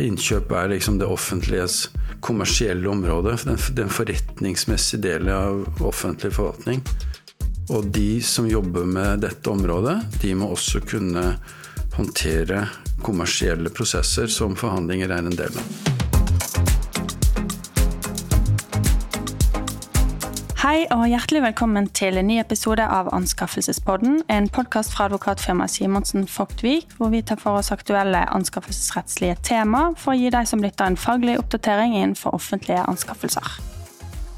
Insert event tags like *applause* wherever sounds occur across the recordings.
Innkjøp er liksom det offentliges kommersielle område. Den, den forretningsmessige delen av offentlig forvaltning. Og de som jobber med dette området, de må også kunne håndtere kommersielle prosesser som forhandlinger er en del av. Hei og hjertelig velkommen til en ny episode av Anskaffelsespodden, en podkast fra advokatfirmaet Simonsen Fogtvik, hvor vi tar for oss aktuelle anskaffelsesrettslige tema for å gi deg som lytter en faglig oppdatering innenfor offentlige anskaffelser.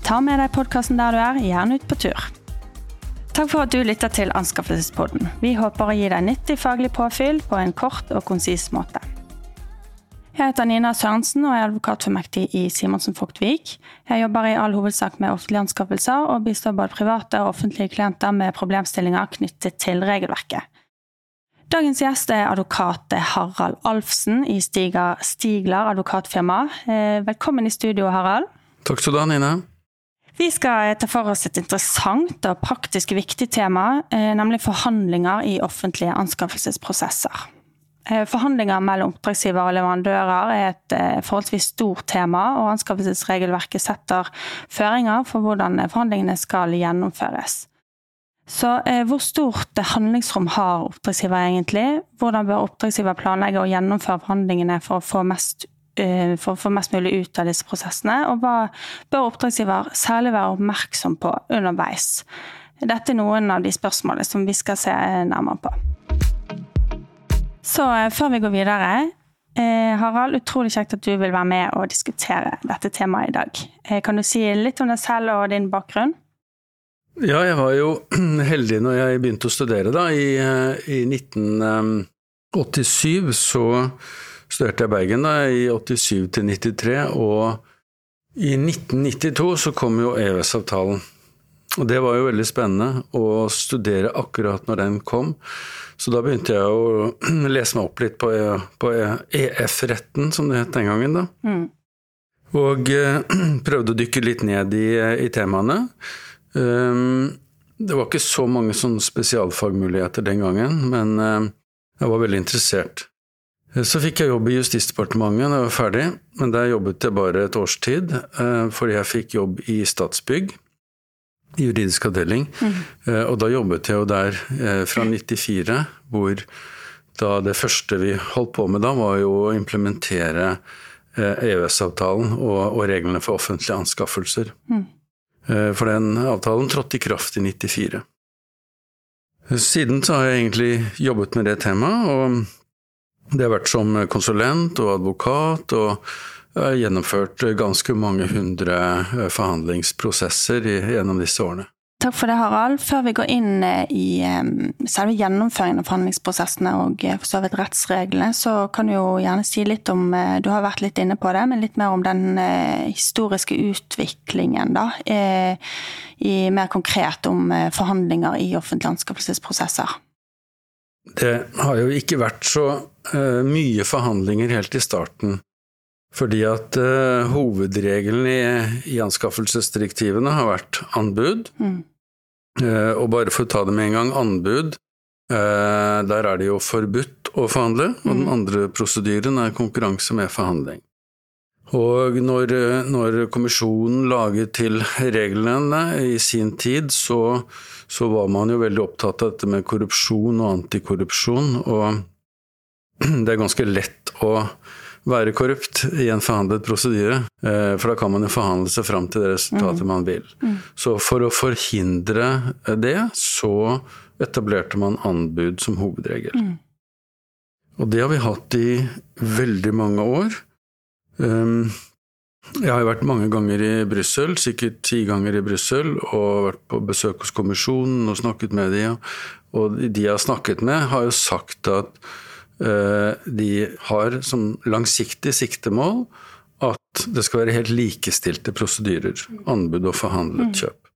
Ta med deg podkasten der du er, gjerne ut på tur. Takk for at du lytter til Anskaffelsespodden. Vi håper å gi deg nyttig faglig påfyll på en kort og konsis måte. Jeg heter Nina Sørensen og er advokatfullmektig i Simonsen Fogtvik. Jeg jobber i all hovedsak med offentlige anskaffelser og bistår både private og offentlige klienter med problemstillinger knyttet til regelverket. Dagens gjest er advokat Harald Alfsen i Stiger, Stigler advokatfirma. Eh, velkommen i studio, Harald. Takk skal du ha, Nina. Vi skal ta for oss et interessant og praktisk viktig tema, eh, nemlig forhandlinger i offentlige anskaffelsesprosesser. Eh, forhandlinger mellom oppdragsgiver og leverandører er et eh, forholdsvis stort tema, og anskaffelsesregelverket setter føringer for hvordan forhandlingene skal gjennomføres. Så eh, hvor stort handlingsrom har oppdragsgiver egentlig? Hvordan bør oppdragsgiver planlegge og gjennomføre forhandlingene for å få mest, for å få mest mulig ut av disse prosessene? Og hva bør oppdragsgiver særlig være oppmerksom på underveis? Dette er noen av de spørsmålene som vi skal se nærmere på. Så eh, før vi går videre eh, Harald, utrolig kjekt at du vil være med og diskutere dette temaet i dag. Eh, kan du si litt om deg selv og din bakgrunn? Ja, jeg var jo *clears throat* heldig når jeg begynte å studere, da. I, i 1987 så studerte jeg Bergen, da, i 87 til 93. Og i 1992 så kom jo EØS-avtalen. Og det var jo veldig spennende å studere akkurat når den kom. Så da begynte jeg å *clears throat* lese meg opp litt på, på EF-retten, som det het den gangen. da. Mm. Og eh, *clears throat* prøvde å dykke litt ned i, i temaene. Um, det var ikke så mange sånne spesialfagmuligheter den gangen, men uh, jeg var veldig interessert. Så fikk jeg jobb i Justisdepartementet da jeg var ferdig, men der jobbet jeg bare et års tid, uh, fordi jeg fikk jobb i Statsbygg juridisk avdeling. Mm. Og da jobbet jeg jo der eh, fra 94, hvor da det første vi holdt på med da, var jo å implementere EØS-avtalen eh, e og, reglene for offentlige anskaffelser. Mm. For den avtalen trådte i kraft i 94. Siden så har jeg egentlig jobbet med det temaet, og det har vært som konsulent og advokat og gjennomført ganske mange hundre eh, forhandlingsprosesser gjennom disse årene. Takk for det, Harald. Før vi går inn eh, i selve gjennomføringen av forhandlingsprosessene og eh, for så vidt rettsreglene, så kan du jo gjerne si litt om Du har vært litt inne på det, men litt mer om den historiske utviklingen, da. I mer konkret om forhandlinger i offentlige anskaffelsesprosesser. Det har jo ikke vært så mye forhandlinger helt i starten fordi at uh, hovedregelen i, i, anskaffelsesdirektivene har vært anbud. Mm. Uh, og bare for å ta det med en gang, anbud, uh, der er det jo forbudt å forhandle. Mm. Og den mm. andre prosedyren er konkurranse med forhandling. Og når, når kommisjonen laget til reglene i sin tid, så, så, var man jo veldig opptatt av dette med korrupsjon og antikorrupsjon, og *clears throat* det er ganske lett å være korrupt i en forhandlet prosedyre. Eh, for da kan man jo forhandle seg fram til det resultatet mm. man vil. Mm. Så for å forhindre det, så etablerte man anbud som hovedregel. Mm. Og det har vi hatt i veldig mange år. Um, jeg har jo vært mange ganger i Brussel, sikkert ti ganger i Brussel, og vært på besøk hos kommisjonen og snakket med dem. Og de jeg har snakket med, har jo sagt at Eh, de har som langsiktig siktemål at det skal være helt likestilte prosedyrer. Anbud og forhandlet mm. kjøp.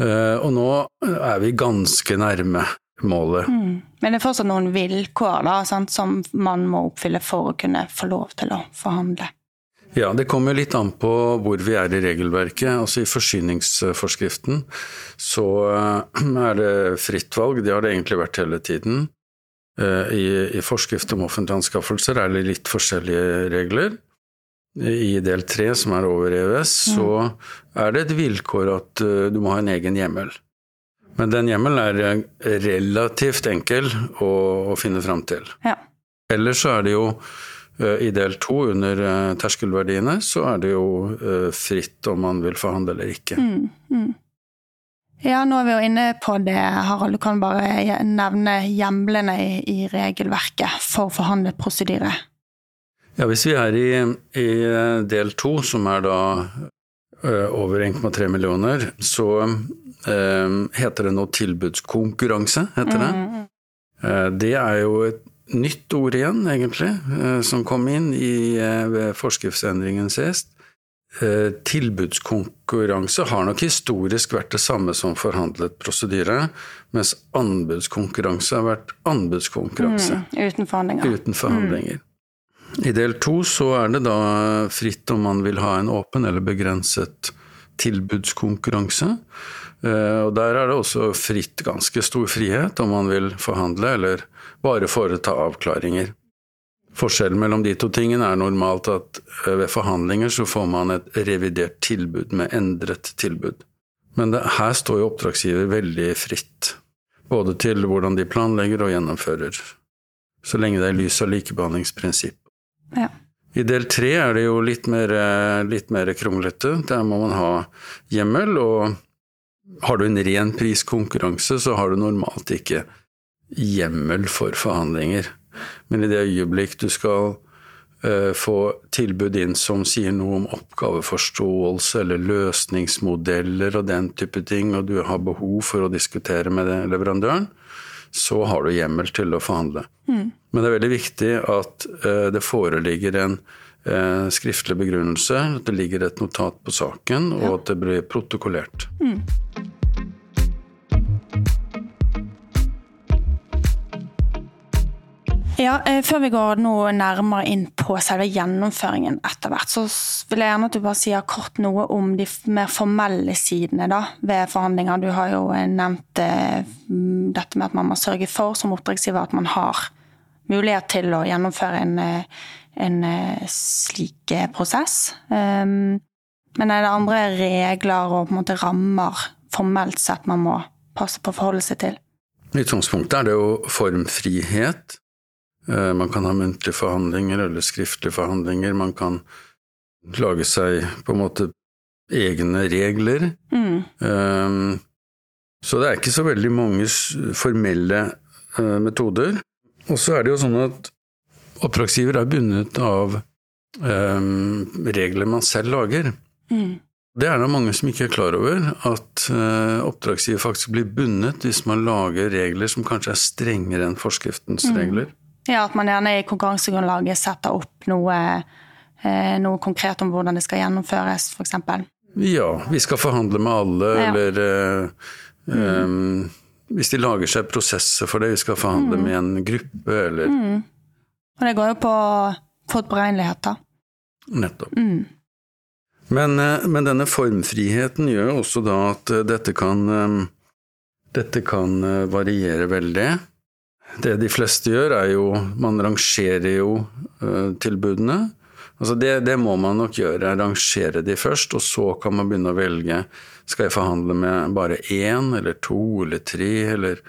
Eh, og nå er vi ganske nærme målet. Mm. Men det er fortsatt noen vilkår da, sant, som man må oppfylle for å kunne få lov til å forhandle? Ja, det kommer litt an på hvor vi er i regelverket. Altså I forsyningsforskriften så eh, er det fritt valg, det har det egentlig vært hele tiden. I, I forskrift om offentlige anskaffelser er det litt forskjellige regler. I del tre, som er over EØS, mm. så er det et vilkår at du må ha en egen hjemmel. Men den hjemmelen er relativt enkel å, å finne fram til. Ja. Ellers så er det jo i del to, under terskelverdiene, så er det jo fritt om man vil forhandle eller ikke. Mm, mm. Ja, nå er vi jo inne på det, Harald. Du kan bare nevne hjemlene i, i regelverket for forhandlet prosedyre. Ja, hvis vi er i, i del to, som er da over 1,3 millioner, så eh, heter det nå tilbudskonkurranse, heter det. Mm. Det er jo et nytt ord igjen, egentlig, som kom inn i, ved forskriftsendringen sist. Eh, tilbudskonkurranse har nok historisk vært det samme som forhandlet prosedyre, mens anbudskonkurranse har vært anbudskonkurranse. Mm, uten forhandlinger. Uten forhandlinger. Mm. I del to så er det da fritt om man vil ha en åpen eller begrenset tilbudskonkurranse. Eh, og der er det også fritt ganske stor frihet om man vil forhandle eller bare foreta avklaringer. Forskjellen mellom de to tingene er normalt at eh, ved forhandlinger så får man et revidert tilbud med endret tilbud. Men det, her står jo oppdragsgiver veldig fritt, både til hvordan de planlegger og gjennomfører, så lenge det er lys av likebehandlingsprinsipp. Ja. I del tre er det jo litt mer, eh, litt mer kronglete. Der må man ha hjemmel, og har du en ren priskonkurranse, så har du normalt ikke hjemmel for forhandlinger. Men i det øyeblikk du skal uh, få tilbud inn som sier noe om oppgaveforståelse eller løsningsmodeller og den type ting, og du har behov for å diskutere med leverandøren, så har du hjemmel til å forhandle. Mm. Men det er veldig viktig at uh, det foreligger en uh, skriftlig begrunnelse, at det ligger et notat på saken, og at det blir protokollert. Mm. Ja, eh, Før vi går nå nærmere inn på selve gjennomføringen etter hvert, så vil jeg gjerne at du bare sier kort noe om de mer formelle sidene da, ved forhandlinger. Du har jo eh, nevnt eh, dette med at man må sørge for som oppdragsgiver at man har mulighet til å gjennomføre en, en slik prosess. Ehm, men er det andre regler og på en måte rammer formelt sett man må passe på å forholde seg til? I utgangspunktet er det jo formfrihet. Eh, man kan ha muntlige forhandlinger eller skriftlige forhandlinger. Man kan lage seg på en måte egne regler. Mm. Um, så det er ikke så veldig mange formelle uh, metoder. Og så er det jo sånn at oppdragsgiver er bundet av regler man selv lager. Mm. Det er det mange som ikke er klar over, at oppdragsgiver faktisk blir bundet hvis man lager regler som kanskje er strengere enn forskriftens mm. Ja, At man gjerne i konkurransegrunnlaget setter opp noe, eh, noe konkret om hvordan det skal gjennomføres, f.eks. Ja, vi skal forhandle med alle, ja. eller eh, um, Hvis de lager seg prosesser for det, vi skal forhandle mm. med en gruppe, eller mm. Og det går jo på forutberegnelighet, da. Nettopp. Mm. Men, eh, men, denne formfriheten gjør også da at dette kan, dette kan variere veldig. Det de fleste gjør, er jo Man rangerer jo uh, tilbudene. Altså det, det, må man nok gjøre. Rangere de først, og så kan man begynne å velge. Skal jeg forhandle med bare én eller to eller tre, eller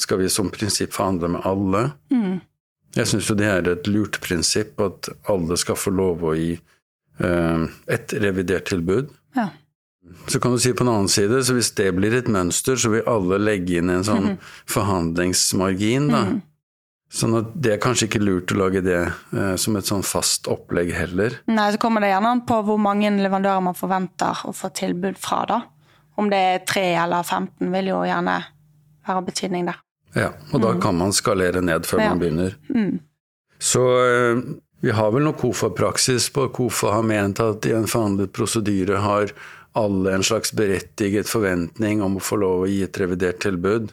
skal vi som prinsipp forhandle med alle? Mm. Jeg syns jo det er et lurt prinsipp, at alle skal få lov å gi uh, et revidert tilbud. Ja. Så kan du si på en annen side, så hvis det blir et mønster, så vil alle legge inn en sånn mm -hmm. forhandlingsmargin, da. Mm. Sånn at det er kanskje ikke lurt å lage det eh, som et sånn fast opplegg heller. Nei, så kommer det gjerne an på hvor mange leverandører man forventer å få tilbud fra, da. Om det er 3 eller 15, vil jo gjerne være betydning der. Ja, og da mm. kan man skalere ned før ja. man begynner. Mm. Så eh, vi har vel noe KOFA-praksis på KOFA har ment at i en forhandlet prosedyre har alle en slags berettiget forventning om å få lov å gi et revidert tilbud.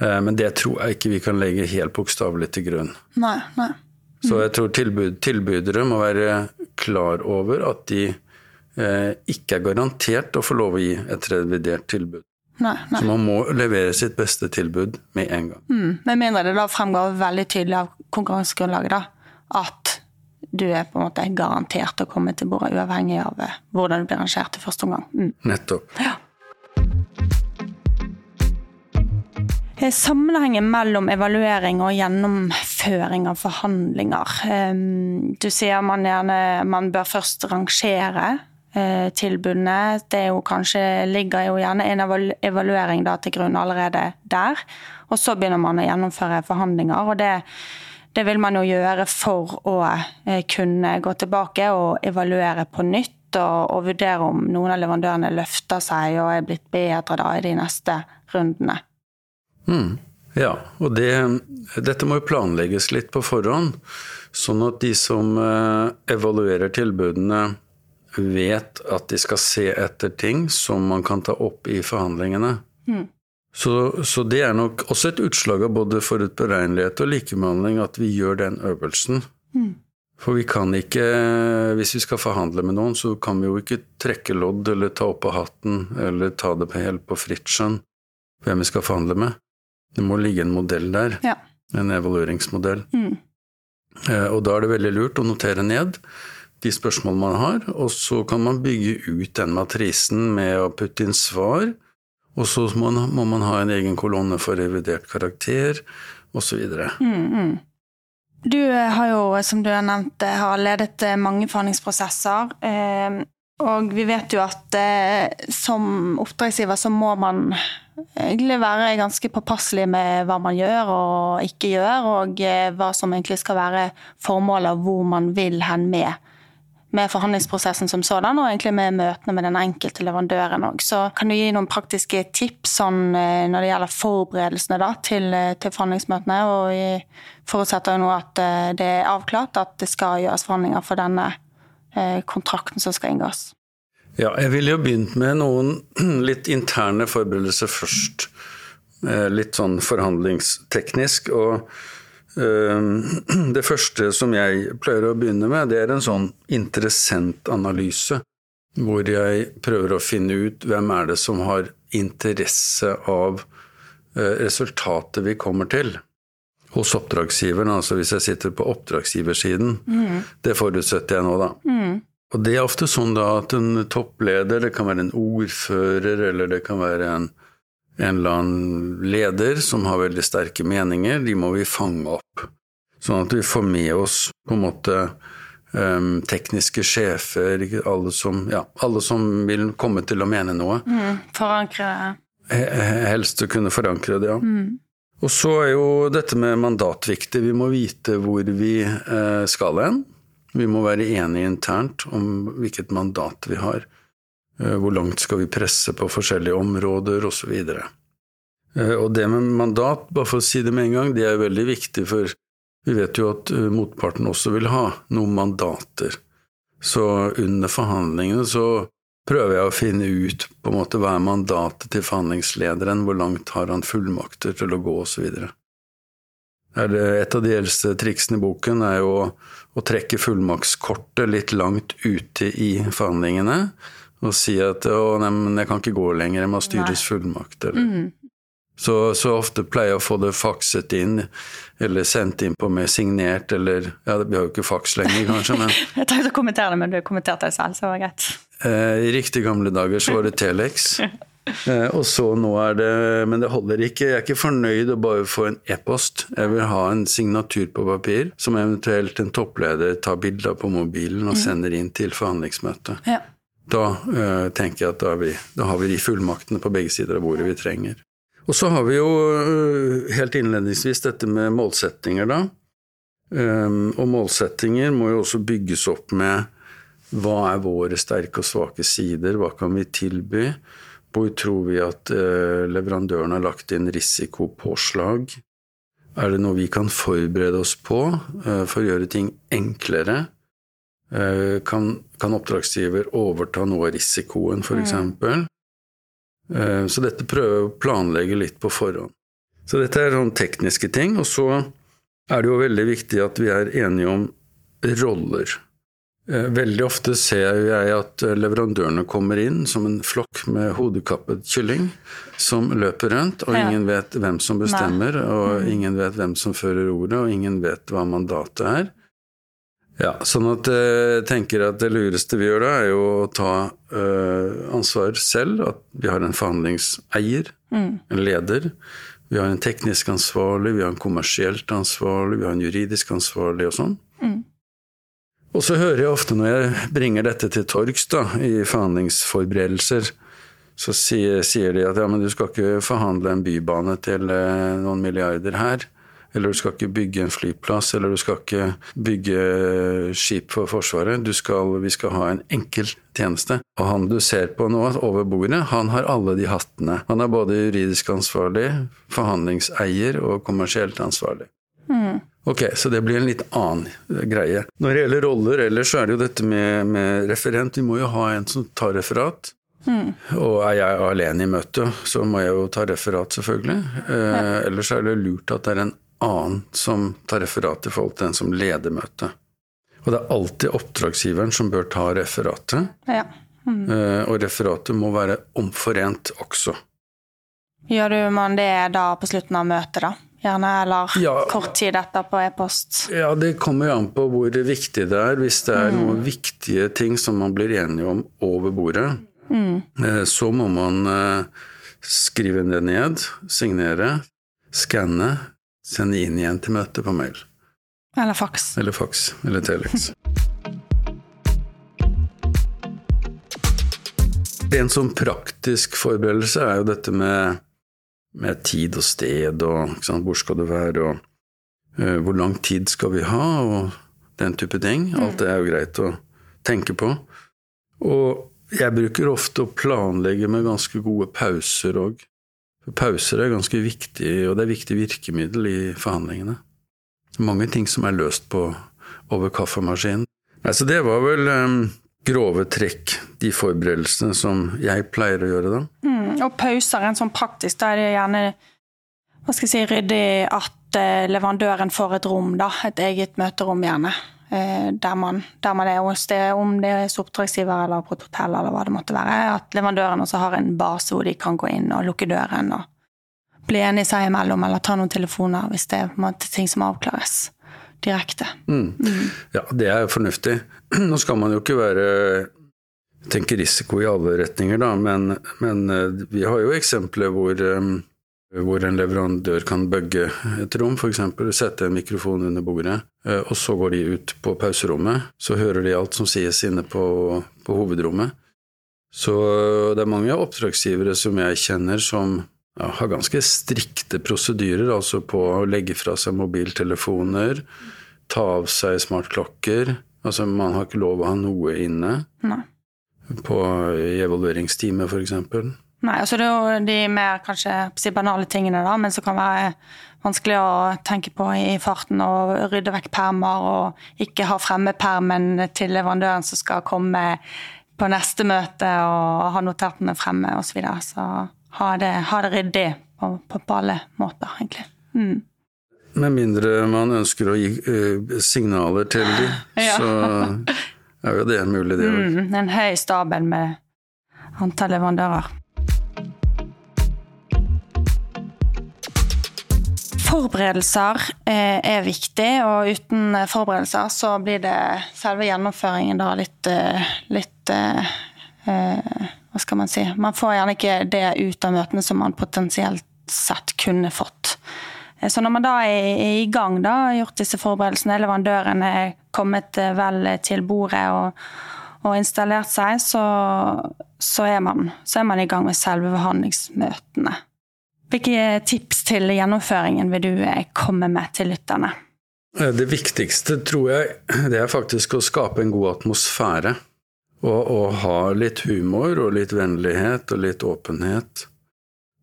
Eh, men det tror jeg ikke vi kan legge helt bokstavelig til grunn. Nei, nei. Mm. Så jeg tror tilbud, tilbydere må være klar over at de eh, ikke er garantert å få lov å gi et revidert tilbud. Nei, nei. Så man må levere sitt beste tilbud med en gang. Mm. Med mindre det da fremgår veldig tydelig av konkurransegrunnlaget da, at du er på en måte garantert å komme til bordet, uavhengig av eh, hvordan du blir rangert i første omgang. Mm. Nettopp. Ja. Eh, Sammenhengen mellom evaluering og gjennomføring av forhandlinger. Du sier man gjerne man bør først rangere eh, tilbudene. Det jo kanskje, ligger jo gjerne en evaluering til grunn allerede der. Og så begynner man å gjennomføre forhandlinger. og det det vil man jo gjøre for å eh, kunne gå tilbake og evaluere på nytt, og, og vurdere om noen av leverandørene løfter seg og er blitt bedre da i de neste rundene. Mm. Ja, og det, dette må jo planlegges litt på forhånd, sånn at de som eh, evaluerer tilbudene, vet at de skal se etter ting som man kan ta opp i forhandlingene. Så, så det er nok også et utslag av både forutberegnelighet og likebehandling at vi gjør den øvelsen. For vi kan ikke, hvis vi skal forhandle med noen, så kan vi jo ikke trekke lodd eller ta opp av hatten eller ta det på helt på fritt skjønn hvem vi skal forhandle med. Det må ligge en modell der, Ja. en evalueringsmodell. Mm. Eh, Og da er det veldig lurt å notere ned de spørsmålene man har, og så kan man bygge ut den matrisen med å putte inn svar, og så må må man ha en egen kolonne for revidert karakter, osv. Du eh, har jo, som du har nevnt, eh, har ledet eh, mange forhandlingsprosesser. eh, Og vi vet jo at eh, som oppdragsgiver så må man egentlig være ganske påpasselig med hva man gjør og ikke gjør, og eh, hva som egentlig skal være formålet, og hvor man vil hen med med forhandlingsprosessen som sådan, og egentlig med møtene med den enkelte leverandøren òg. Så kan du gi noen praktiske tips sånn, eh, når det gjelder forberedelsene da, til, eh, til forhandlingsmøtene? Og vi forutsetter jo nå at eh, det er avklart at det skal gjøres forhandlinger for denne kontrakten som skal inngås. Ja, jeg ville jo begynt med noen *clears throat* litt interne forberedelser først. Litt sånn forhandlingsteknisk. Og *clears throat* det første som jeg pleier å begynne med, det er en sånn interessentanalyse. Hvor jeg prøver å finne ut hvem er det som har interesse av eh, resultatet vi kommer til. Hos oppdragsgiveren, altså hvis jeg sitter på oppdragsgiversiden. Det forutsetter jeg nå, da. Og det er ofte sånn da at en toppleder, det kan være en ordfører, eller det kan være en, en eller annen leder som har veldig sterke meninger, de må vi fange opp. Sånn at vi får med oss på en måte um, tekniske sjefer, alle som, ja, alle som vil komme til å mene noe. Forankre He- he- Helst å kunne forankre det, ja. Og så er jo dette med mandat viktig. Vi må vite hvor vi eh, skal hen. Vi må være enige internt om hvilket mandat vi har. Eh, hvor langt skal vi presse på forskjellige områder, osv. Eh, og det med mandat, bare for å si det med en gang, det er veldig viktig, for vi vet jo at eh, motparten også vil ha noen mandater. Så under forhandlingene så prøver jeg å finne ut på en måte hva er mandatet til forhandlingslederen, hvor langt har han fullmakter til å gå, osv. Et av de eldste triksene i boken er jo å trekke fullmaktskortet litt langt ute i forhandlingene og si at å, nei, men jeg kan ikke gå lenger, jeg må ha styrets fullmakt. Eller. Så, så ofte pleier jeg å få det fakset inn, eller sendt inn på med signert, eller Ja, vi har jo ikke faks lenger, kanskje, men *laughs* Jeg tenkte å kommentere det, men du kommenterte det selv, så var det greit. Eh, I riktig gamle dager så var det Telex. *laughs* Eh, og så nå er det Men det holder ikke. Jeg er ikke fornøyd å bare få en e-post. Jeg vil ha en signatur på papir, som eventuelt en toppleder tar bilde av på mobilen og sender inn til forhandlingsmøtet. Ja. Da eh, tenker jeg at da, vi, da har vi de fullmaktene på begge sider av bordet vi trenger. Og så har vi jo eh, helt innledningsvis dette med målsettinger, da. Um, og målsettinger må jo også bygges opp med hva er våre sterke og svake sider, hva kan vi tilby? Hvor tror vi at uh, leverandøren har lagt inn risikopåslag? Er det noe vi kan forberede oss på uh, for å gjøre ting enklere? Eh, kan, kan oppdragsgiver overta noe av risikoen, f.eks.? eksempel? Eh, så dette prøver å planlegge litt på forhånd. Så dette er sånne tekniske ting. Og så er det jo veldig viktig at vi er enige om roller. Eh, veldig ofte ser jeg at leverandørene kommer inn som en flokk med hodekappet kylling som løper rundt, og ingen vet hvem som bestemmer, og Mm. ingen vet hvem som fører ordet, og ingen vet hva mandatet er. Ja, sånn at eh, jeg tenker at det lureste vi gjør da, er jo å ta eh, ansvar selv. At vi har en forhandlingseier, Mm. en leder. Vi har en teknisk ansvarlig, vi har en kommersielt ansvarlig, vi har en juridisk ansvarlig og sånn. Mm. Og så hører jeg ofte når jeg bringer dette til torgs da, i forhandlingsforberedelser, så sier, sier de at ja, men du skal ikke forhandle en bybane til eh, noen milliarder her. Eller du skal ikke bygge en flyplass, eller du skal ikke bygge skip for Forsvaret. Du skal, vi skal ha en enkel tjeneste. Og han du ser på nå over bordet, han har alle de hattene. Han er både juridisk ansvarlig, forhandlingseier og kommersielt ansvarlig. Mm. Ok, så det blir en litt annen greie. Når det gjelder roller ellers, så er det jo dette med, med referent. Vi må jo ha en som tar referat. Mm. Og er jeg alene i møtet, så må jeg jo ta referat, selvfølgelig. Eh, ellers er det lurt at det er en annen som tar referat i forhold til den som leder møtet. Og det er alltid oppdragsgiveren som bør ta referatet. Ja. Mm. Eh, og referatet må være omforent også. Gjør du man det da på slutten av møtet, da? Gjerne, eller Ja. kort tid etter på e-post? Ja, det kommer jo an på hvor viktig det er. Hvis det er noen viktige ting som man blir enige om over bordet, Mm. eh, så må man eh, skrive det ned, signere, skanne, sende inn igjen til møtet på mail. Eller faks? Eller fax. Eller telex. En sånn praktisk forberedelse er jo dette med, med tid og sted, og sant, hvor skal du være, og uh, hvor lang tid skal vi ha, og den type ting. Alt det er jo greit å tenke på. Og jeg bruker ofte å planlegge med ganske gode pauser òg. Pauser er ganske viktig, og det er viktig virkemiddel i forhandlingene. Mange ting som er løst på over kaffemaskinen. Altså det var vel um, grove trekk, de forberedelsene som jeg pleier å gjøre da. Mm. Og pauser, en sånn praktisk, da er det gjerne hva skal jeg si, ryddig at eh, leverandøren får et rom, da. Et eget møterom, gjerne. Eh, der, man, der man er hos det, om det er hos oppdragsgiver eller på et hotell eller hva det måtte være. At leverandøren også har en base hvor de kan gå inn og lukke døren og bli enige seg imellom, eller ta noen telefoner hvis det er ting som avklares direkte. Mm. Ja, det er jo fornuftig. *clears throat* Nå skal man jo ikke være tenke risiko i alle retninger, da, men, men eh, vi har jo eksempler hvor, um, hvor en leverandør kan bugge et rom, f.eks. sette en mikrofon under bordet, eh, og så går de ut på pauserommet. Så hører de alt som sies inne på, på hovedrommet. Så det er mange oppdragsgivere som jeg kjenner som ja, har ganske strikte prosedyrer, altså på å legge fra seg mobiltelefoner, ta av seg smartklokker. Altså, man har ikke lov å ha noe inne Nei. på i evalueringsteamet, f.eks. Nei, altså det er jo de mer kanskje banale tingene, da, men som kan være vanskelig å tenke på i farten. Og rydde vekk permer og ikke ha fremme permen til leverandøren som skal komme på neste møte og ha notatene fremme osv. Så, videre. så ha det, ha det ryddig på, på, på alle måter, egentlig. Mm. Med mindre man ønsker å gi uh, signaler til dem, *laughs* Ja. så er jo det mulig, det òg. Mm, en høy stabel med antall leverandører. Forberedelser eh, er viktig, og uten forberedelser så blir det selve gjennomføringen da litt, eh, litt eh, Hva skal man si Man får gjerne ikke det ut av møtene som man potensielt sett kunne fått. Så når man da er i gang, da, gjort disse forberedelsene, leverandøren er kommet vel til bordet og, og installert seg, så, så, er man, så er man i gang med selve forhandlingsmøtene. Hvilke tips til gjennomføringen vil du eh, komme med til lytterne? Eh, Det viktigste, tror jeg, det er faktisk å skape en god atmosfære. Og, og ha litt humor og litt vennlighet og litt åpenhet.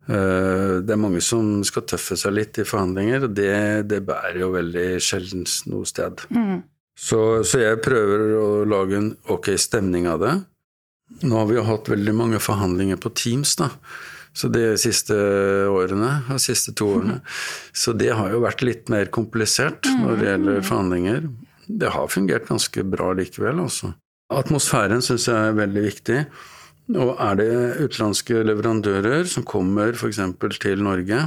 Eh, Det er mange som skal tøffe seg litt i forhandlinger, og det, det bærer jo veldig sjelden noe sted. Mm. Så, så jeg prøver å lage en ok stemning av det. Nå har vi jo hatt veldig mange forhandlinger på Teams, da. Så de siste årene, de siste to årene. Så det har jo vært litt mer komplisert når det gjelder forhandlinger. det har fungert ganske bra likevel, altså. Atmosfæren syns jeg er veldig viktig. Og er det utenlandske leverandører som kommer f.eks. til Norge,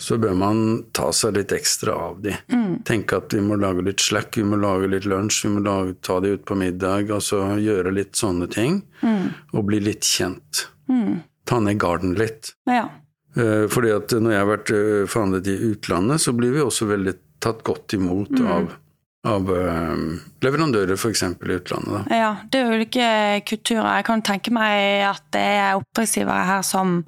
så bør man ta seg litt ekstra av de. Mm. Tenke at vi må lage litt slack, vi må lage litt lunsj, vi må lage, ta de ut på middag, altså gjøre litt sånne ting. Mm. Og bli litt kjent. Mm. Ta ned garden litt. Ja. Eh, fordi at når jeg har vært eh, forhandlet i utlandet, så blir vi også veldig tatt godt imot mm. av av uh, leverandører, f.eks. i utlandet. Da. Ja, det er ulike kulturer. Jeg kan tenke meg at det er oppdragsgivere her som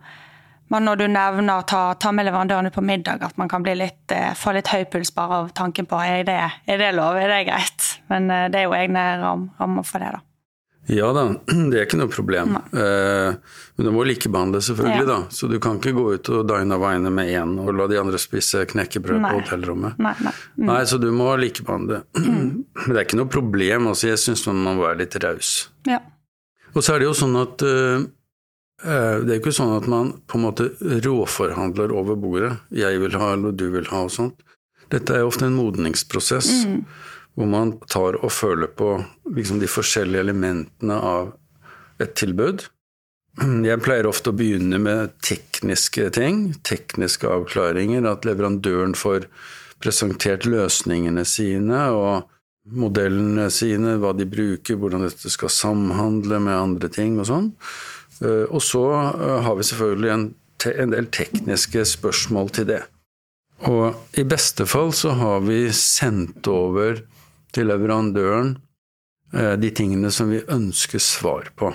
men når du nevner ta, ta med leverandørene på middag, at man kan bli litt, eh, få litt høy puls bare av tanken på er det, er det lov, er det greit? Men eh, det er jo egne ram, rammer for det, da. Ja da, *clears throat* det er ikke noe problem. Eh, men du må likebehandle, selvfølgelig. Ja. da. Så du kan ikke gå ut og dine vine med én og la de andre spise knekkebrød på hotellrommet. Nei, nei. Mm. nei, Så du må likebehandle. *clears throat* Mm. Men det er ikke noe problem. altså Jeg syns man må være litt raus. Ja. Og så er det jo sånn at uh, Eh, det er ikke sånn at man på en måte råforhandler over bordet. Jeg vil ha, eller du vil ha, og sånt. Dette er ofte en modningsprosess, mm. Hvor man tar og føler på liksom, de forskjellige elementene av et tilbud. Jeg pleier ofte å begynne med tekniske ting, tekniske avklaringer. At leverandøren får presentert løsningene sine og modellene sine, hva de bruker, hvordan dette skal samhandle med andre ting og sånn. Eh, og så eh, har vi selvfølgelig en, en, del tekniske spørsmål til det. Og i beste fall så har vi sendt over til leverandøren eh, de tingene som vi ønsker svar på.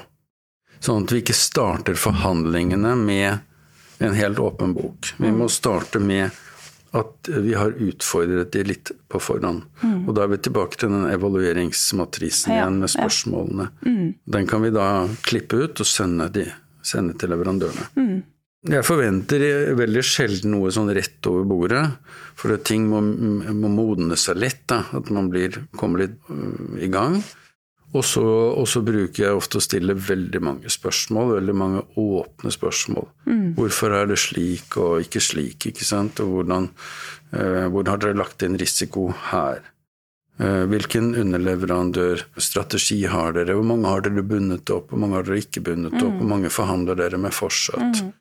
Sånn at vi ikke starter forhandlingene med en helt åpen bok. Vi må starte med at vi har utfordret de litt på forhånd. Mm. Og da er vi tilbake til den evalueringsmatrisen ja, igjen med spørsmålene. Ja. Mm. Den kan vi da klippe ut og sende, de, sende til leverandørene. Mm. Jeg forventer veldig sjelden noe sånn rett over bordet, for ting må, må modne seg lett. Da, at man blir, kommer litt uh, i gang. Og så, og så, bruker jeg ofte å stille veldig mange spørsmål, veldig mange åpne spørsmål. Mm. Hvorfor er det slik og ikke slik, ikke sant? Og hvordan, eh, hvordan har dere lagt inn risiko her? Eh, hvilken underleverandørstrategi har dere? Hvor mange har dere bundet opp, hvor mange har dere ikke bundet opp? Mm. Hvor mange forhandler dere med fortsatt? Mm.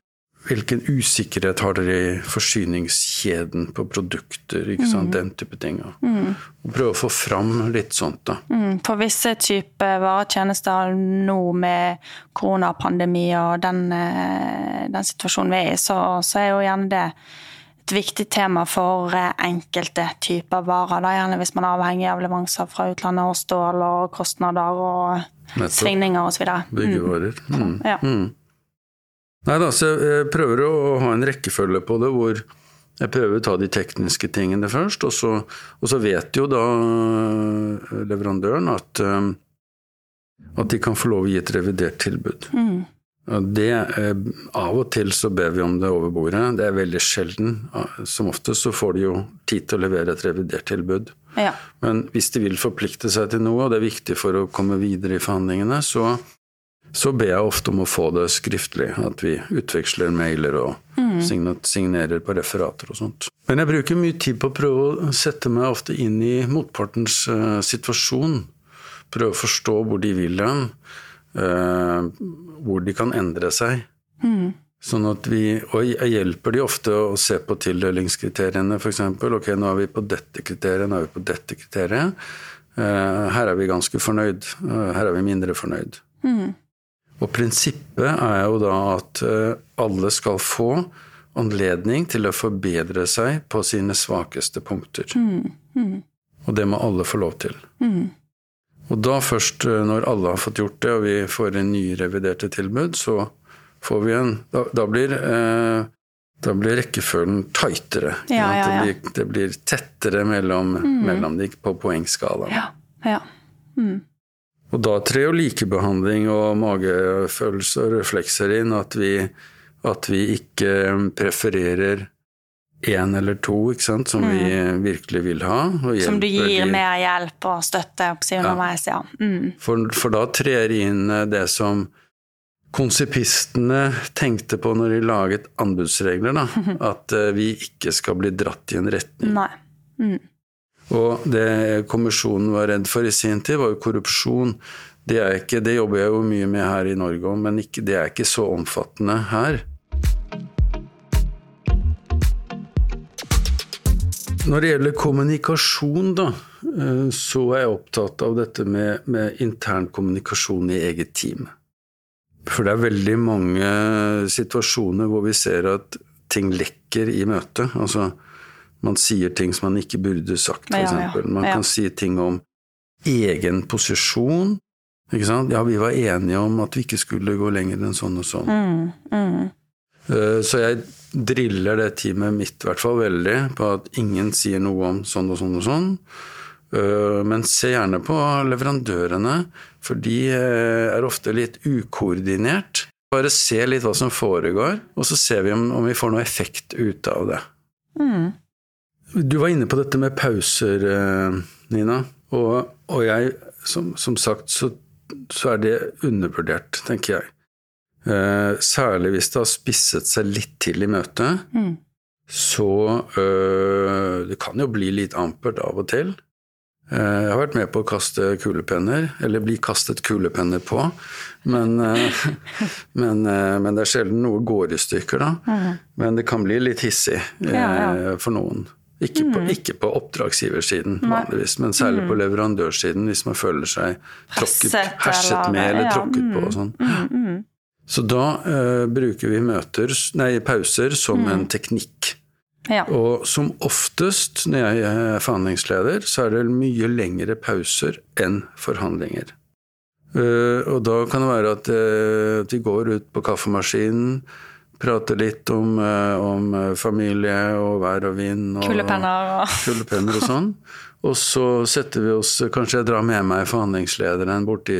Hvilken usikkerhet har dere i forsyningskjeden på produkter? ikke sant, mm. Den type ting. Mm. Og prøve å få fram litt sånt, da. Mm. På visse typer varetjenester nå med koronapandemi og den, eh, den, situasjonen vi er i, så, så, er jo gjerne det et viktig tema for eh, enkelte typer varer. Da. Gjerne hvis man er avhengig av leveranser fra utlandet og stål og kostnader og Nettopp. svingninger osv. Byggevarer. Mm. Ja. Nei da, så jeg prøver å ha en rekkefølge på det hvor jeg prøver å ta de tekniske tingene først, og så, og så vet jo da eh, leverandøren at, eh, at de kan få lov å gi et revidert tilbud. Mm. Det, eh, av og til så ber vi om det over bordet. Det er veldig sjelden. Som ofte så får de jo tid til å levere et revidert tilbud. Ja. Men hvis de vil forplikte seg til noe, og det er viktig for å komme videre i forhandlingene, så, så ber jeg ofte om å få det skriftlig. At vi utveksler mailer og mm. signerer på referater og sånt. Men jeg bruker mye tid på å prøve å sette meg ofte inn i motpartens uh, situasjon. Prøve å forstå hvor de vil hen. Uh, hvor de kan endre seg. Mm. Sånn at vi, og jeg hjelper de ofte å se på tildelingskriteriene, f.eks. Ok, nå er vi på dette kriteriet, nå er vi på dette kriteriet. Uh, her er vi ganske fornøyd. her er vi mindre fornøyd. Mm. Og prinsippet er jo da at eh, alle skal få anledning til å forbedre seg på sine svakeste punkter. Mm. Mm. Og det må alle få lov til. Mm. Og da først, eh, når alle har fått gjort det, og vi får en nye reviderte tilbud, så får vi en Da, da blir eh, da blir rekkefølgen tightere. Ja, ja, ja. Det, blir, det, blir, tettere mellom, mm. mellom de på poengskalaen. Ja, ja. Mm. Og da trer jo likebehandling og magefølelse og reflekser inn, at vi, at vi ikke prefererer én eller to ikke sant, som mm. vi virkelig vil ha. som du gir de... mer hjelp og støtte underveis, ja. ja. Mm. For, for, da trer inn det som konsipistene tenkte på når de laget anbudsregler, da. *laughs* At uh, vi ikke skal bli dratt i en retning. Nei. Mm. Og det kommisjonen var redd for i sin tid, var jo korrupsjon. Det, ikke, det jobber jeg jo mye med her i Norge òg, men ikke, det er ikke så omfattende her. Når det gjelder kommunikasjon, da, eh, så er jeg opptatt av dette med, med intern kommunikasjon i eget team. For det er veldig mange situasjoner hvor vi ser at ting lekker i møtet. Altså, man sier ting som man ikke burde sagt, f.eks. Ja, ja. Man kan si ting om egen posisjon. Ikke sant? Ja, vi var enige om at vi ikke skulle gå lenger enn sånn og sånn. Mm, mm. Eh, så jeg driller det teamet mitt i hvert fall veldig på at ingen sier noe om sånn og sånn og sånn. Eh, men se gjerne på leverandørene, for de eh, er ofte litt ukoordinert. Bare se litt hva som foregår, og så ser vi om, vi får noe effekt ut av det. Mm. Du var inne på dette med pauser, Nina. Og, og jeg, som, som sagt, så, så er det undervurdert, tenker jeg. Eh, særlig hvis det har spisset seg litt til i møtet. Mm. Så eh, Det kan jo bli litt ampert av og til. Eh, jeg har vært med på å kaste kulepenner, eller bli kastet kulepenner på. Men, øh, *laughs* men, øh, men det er sjelden noe går i stykker, da. Mm. Men det kan bli litt hissig ja, ja. for noen. Ikke på, mm. ikke på oppdragsgiversiden vanligvis, men særlig mm. på leverandørsiden, hvis man føler seg tråkket, herset med eller tråkket på og sånn. Mm, mm. Så da uh, bruker vi møter, nei, pauser som mm. en teknikk. Ja. Og som oftest når jeg er forhandlingsleder, så er det mye lengre pauser enn forhandlinger. Uh, og da kan det være at, uh, at vi går ut på kaffemaskinen, prater litt om, uh, om familie og vær og vind og kulepenner *laughs* og, sånn. Og så setter vi oss Kanskje jeg drar med meg forhandlingslederen borti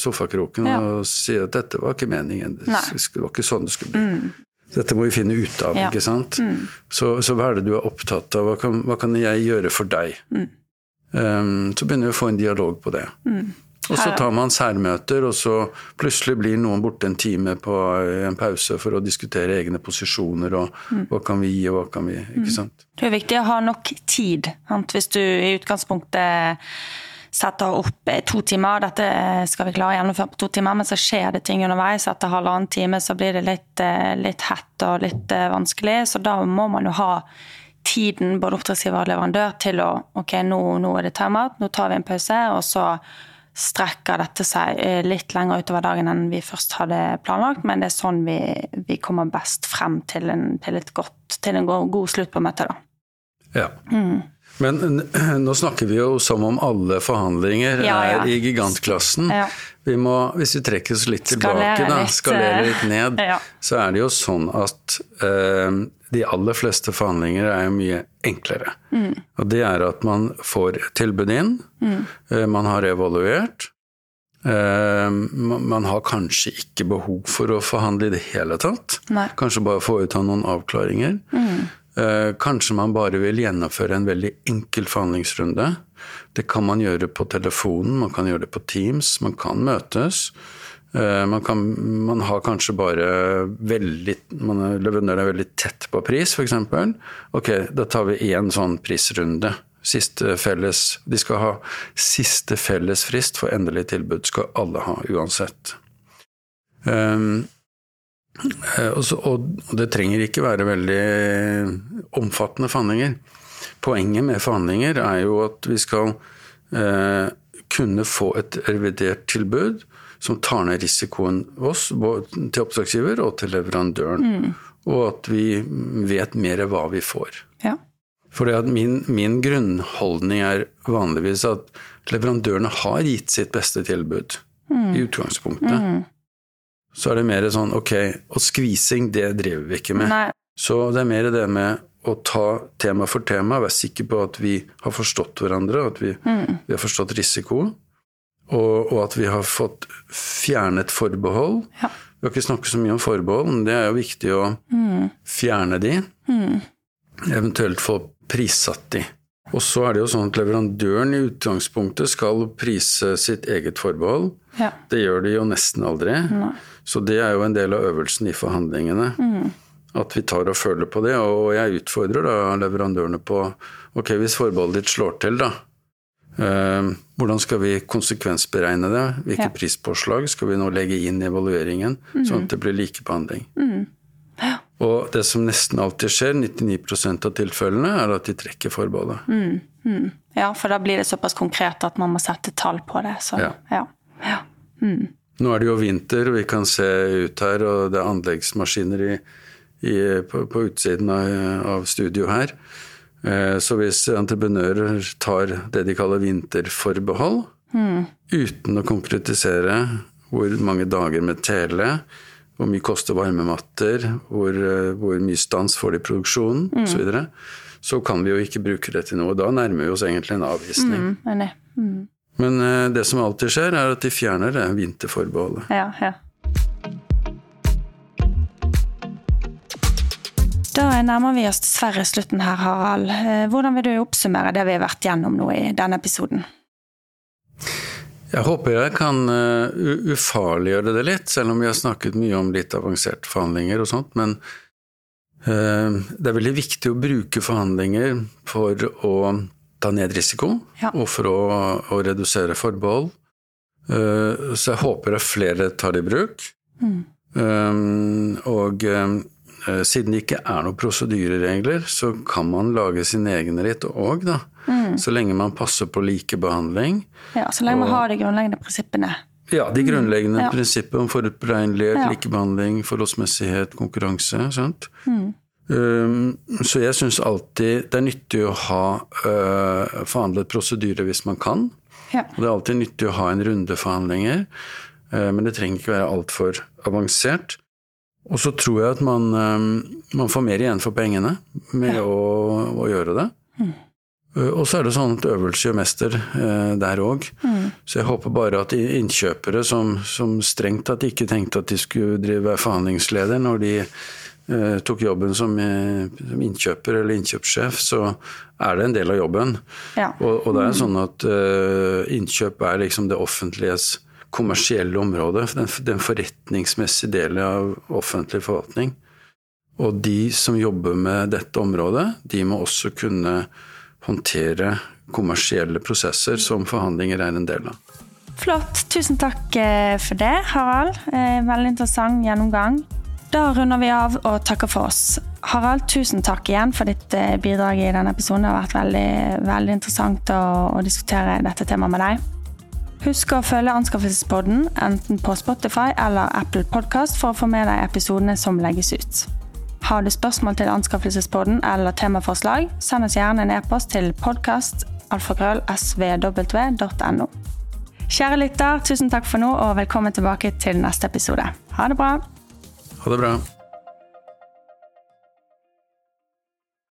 sofakroken ja. og sier at dette var ikke meningen. Det var ikke sånn det skulle bli. Mm. Dette må vi finne ut av, ja. ikke sant. Mm. Så, så, hva er det du er opptatt av? Hva kan, hva kan jeg gjøre for deg? Mm. Um, så begynner vi å få en dialog på det. Mm. Og så tar man særmøter, og så plutselig blir noen borte en time på en pause for å diskutere egne posisjoner og mm. hva kan vi gi, og hva kan vi Ikke mm. sant. Det er viktig å ha nok tid. Hvis du i utgangspunktet setter opp to timer, dette skal vi klare å gjennomføre på to timer, men så skjer det ting underveis. Etter halvannen time så blir det litt, eh, litt hett og litt eh, vanskelig. Så da må man jo ha tiden, både oppdragsgiver og leverandør, til å Ok, nå, nå er det timeout, nå tar vi en pause, og så strekker dette seg eh, litt lenger utover dagen enn vi først hadde planlagt, men det er sånn vi, vi kommer best frem til en, til godt, til en god, god, slutt på møtet. Da. Ja. Mm. Men nå snakker vi jo som om alle forhandlinger ja, ja. er i gigantklassen. Ja. Vi må, hvis vi trekker oss litt tilbake, da, skalere litt ned, så er det jo sånn at eh, de aller fleste forhandlinger er mye enklere. Mm. Og det er at man får tilbud inn, mm. uh, man har evaluert. Eh, man har kanskje ikke behov for å forhandle i det hele tatt. Nei. Kanskje bare få ut av noen avklaringer. Mm. Eh, kanskje man bare vil gjennomføre en veldig enkel forhandlingsrunde. Det kan man gjøre på telefonen, man kan gjøre det på Teams, man kan møtes. Eh, man, kan, man har kanskje bare veldig man Leverandøren er veldig tett på pris, f.eks. Ok, da tar vi én sånn prisrunde. Siste felles, de skal ha siste felles frist for endelig tilbud, skal alle ha uansett. Um, og det trenger ikke være veldig omfattende forhandlinger. Poenget med forhandlinger er jo at vi skal eh, kunne få et revidert tilbud som tar ned risikoen oss, til oppdragsgiver og til leverandøren. Mm. Og at vi vet mer hva vi får. Ja. For min, min, grunnholdning er vanligvis at leverandørene har gitt sitt beste tilbud mm. i utgangspunktet. Mm så er det mer sånn ok, og skvising, det driver vi ikke med. Nei. Så det er mer det med å ta tema for tema, være sikker på at vi har forstått hverandre, at vi, mm. vi har forstått risiko, og, og, at vi har fått fjernet forbehold. Ja. Vi har ikke snakket så mye om forbehold, men det er jo viktig å mm. fjerne de. Mm. Eventuelt få prissatt de. Og så er det jo sånn at leverandøren i utgangspunktet skal prise sitt eget forbehold. Ja. Det gjør de jo nesten aldri. Nei. Så det er jo en del av øvelsen i forhandlingene. Mm. at vi tar og føler på det. Og jeg utfordrer da leverandørene på ok, hvis forbeholdet ditt slår til, da. Eh, hvordan skal vi konsekvensberegne det? Hvilke ja. prispåslag skal vi nå legge inn i evalueringen, mm. sånn at det blir likebehandling? Mm. Ja. Og det som nesten alltid skjer, 99% av tilfellene, er at de trekker forbeholdet. Mm. mm. Ja, for da blir det såpass konkret at man må sette tall på det. Så, ja. ja. ja. Mm. Nå er det jo vinter, og vi kan se ut her, og det er anleggsmaskiner i, i, på, på, utsiden av, av studio her. Eh, så hvis entreprenører tar det de kaller vinterforbehold, mm. uten å konkretisere hvor mange dager med tele, hvor mye koster varmematter, hvor, eh, hvor mye stans får de i produksjonen mm. osv., så, så kan vi jo ikke bruke det til noe. Da nærmer vi oss egentlig en avvisning. Mm, mm. Men uh, det som alltid skjer, er at de fjerner det vinterforbeholdet. Ja, ja. Da nærmer vi oss dessverre slutten her, Harald. Eh, hvordan vil du oppsummere det vi har vært gjennom nå i denne episoden? Jeg håper jeg kan ufarliggjøre det litt, selv om vi har snakket mye om litt avanserte forhandlinger og sånt. Men det er veldig viktig å bruke forhandlinger for å ta ned risiko, ja. og for å, å redusere forbehold. Uh, så jeg håper at flere tar det i bruk. Mm. Um, og um, siden det ikke er noen prosedyreregler, så kan man lage sin egen ritt òg, da. Mm. Så lenge man passer på likebehandling. Ja, så lenge man har de grunnleggende prinsippene. Ja, de grunnleggende mm. ja. prinsippene om forutberegnelighet, ja. likebehandling, forholdsmessighet, konkurranse. Sant? Mm. Um, så jeg syns alltid det er nyttig å ha uh, forhandlet prosedyre hvis man kan. Ja. Og det er alltid nyttig å ha en runde forhandlinger, uh, men det trenger ikke være altfor avansert. Og så tror jeg at man, um, man, får mer igjen for pengene med ja. å, å, gjøre det. Mm. Uh, og så er det sånn at øvelse gjør mester der òg. Mm. Så jeg håper bare at innkjøpere som, som strengt tatt ikke tenkte at de skulle drive forhandlingsleder når de Eh, tok jobben som, eh, som, innkjøper eller innkjøpssjef, så er det en del av jobben. Ja. Og, og, det er sånn at uh, innkjøp er liksom det offentliges kommersielle område. Den, den forretningsmessige delen av offentlig forvaltning. Og de som jobber med dette området, de må også kunne håndtere kommersielle prosesser som forhandlinger er en del av. Flott. Tusen takk for det, Harald. Veldig interessant gjennomgang. Da runder vi av og takker for oss. Harald, tusen takk igjen for ditt eh, bidrag i denne episoden. Det har vært veldig, veldig interessant å, å, diskutere dette temaet med deg. Husk å følge Anskaffelsespodden enten på Spotify eller Apple Podcast for å få med deg episodene som legges ut. Har du spørsmål til Anskaffelsespodden eller temaforslag, send oss gjerne en e-post til podkast.alfakrøllsvw.no. Kjære lytter, tusen takk for nå, og velkommen tilbake til neste episode. Ha det bra! Ha det bra.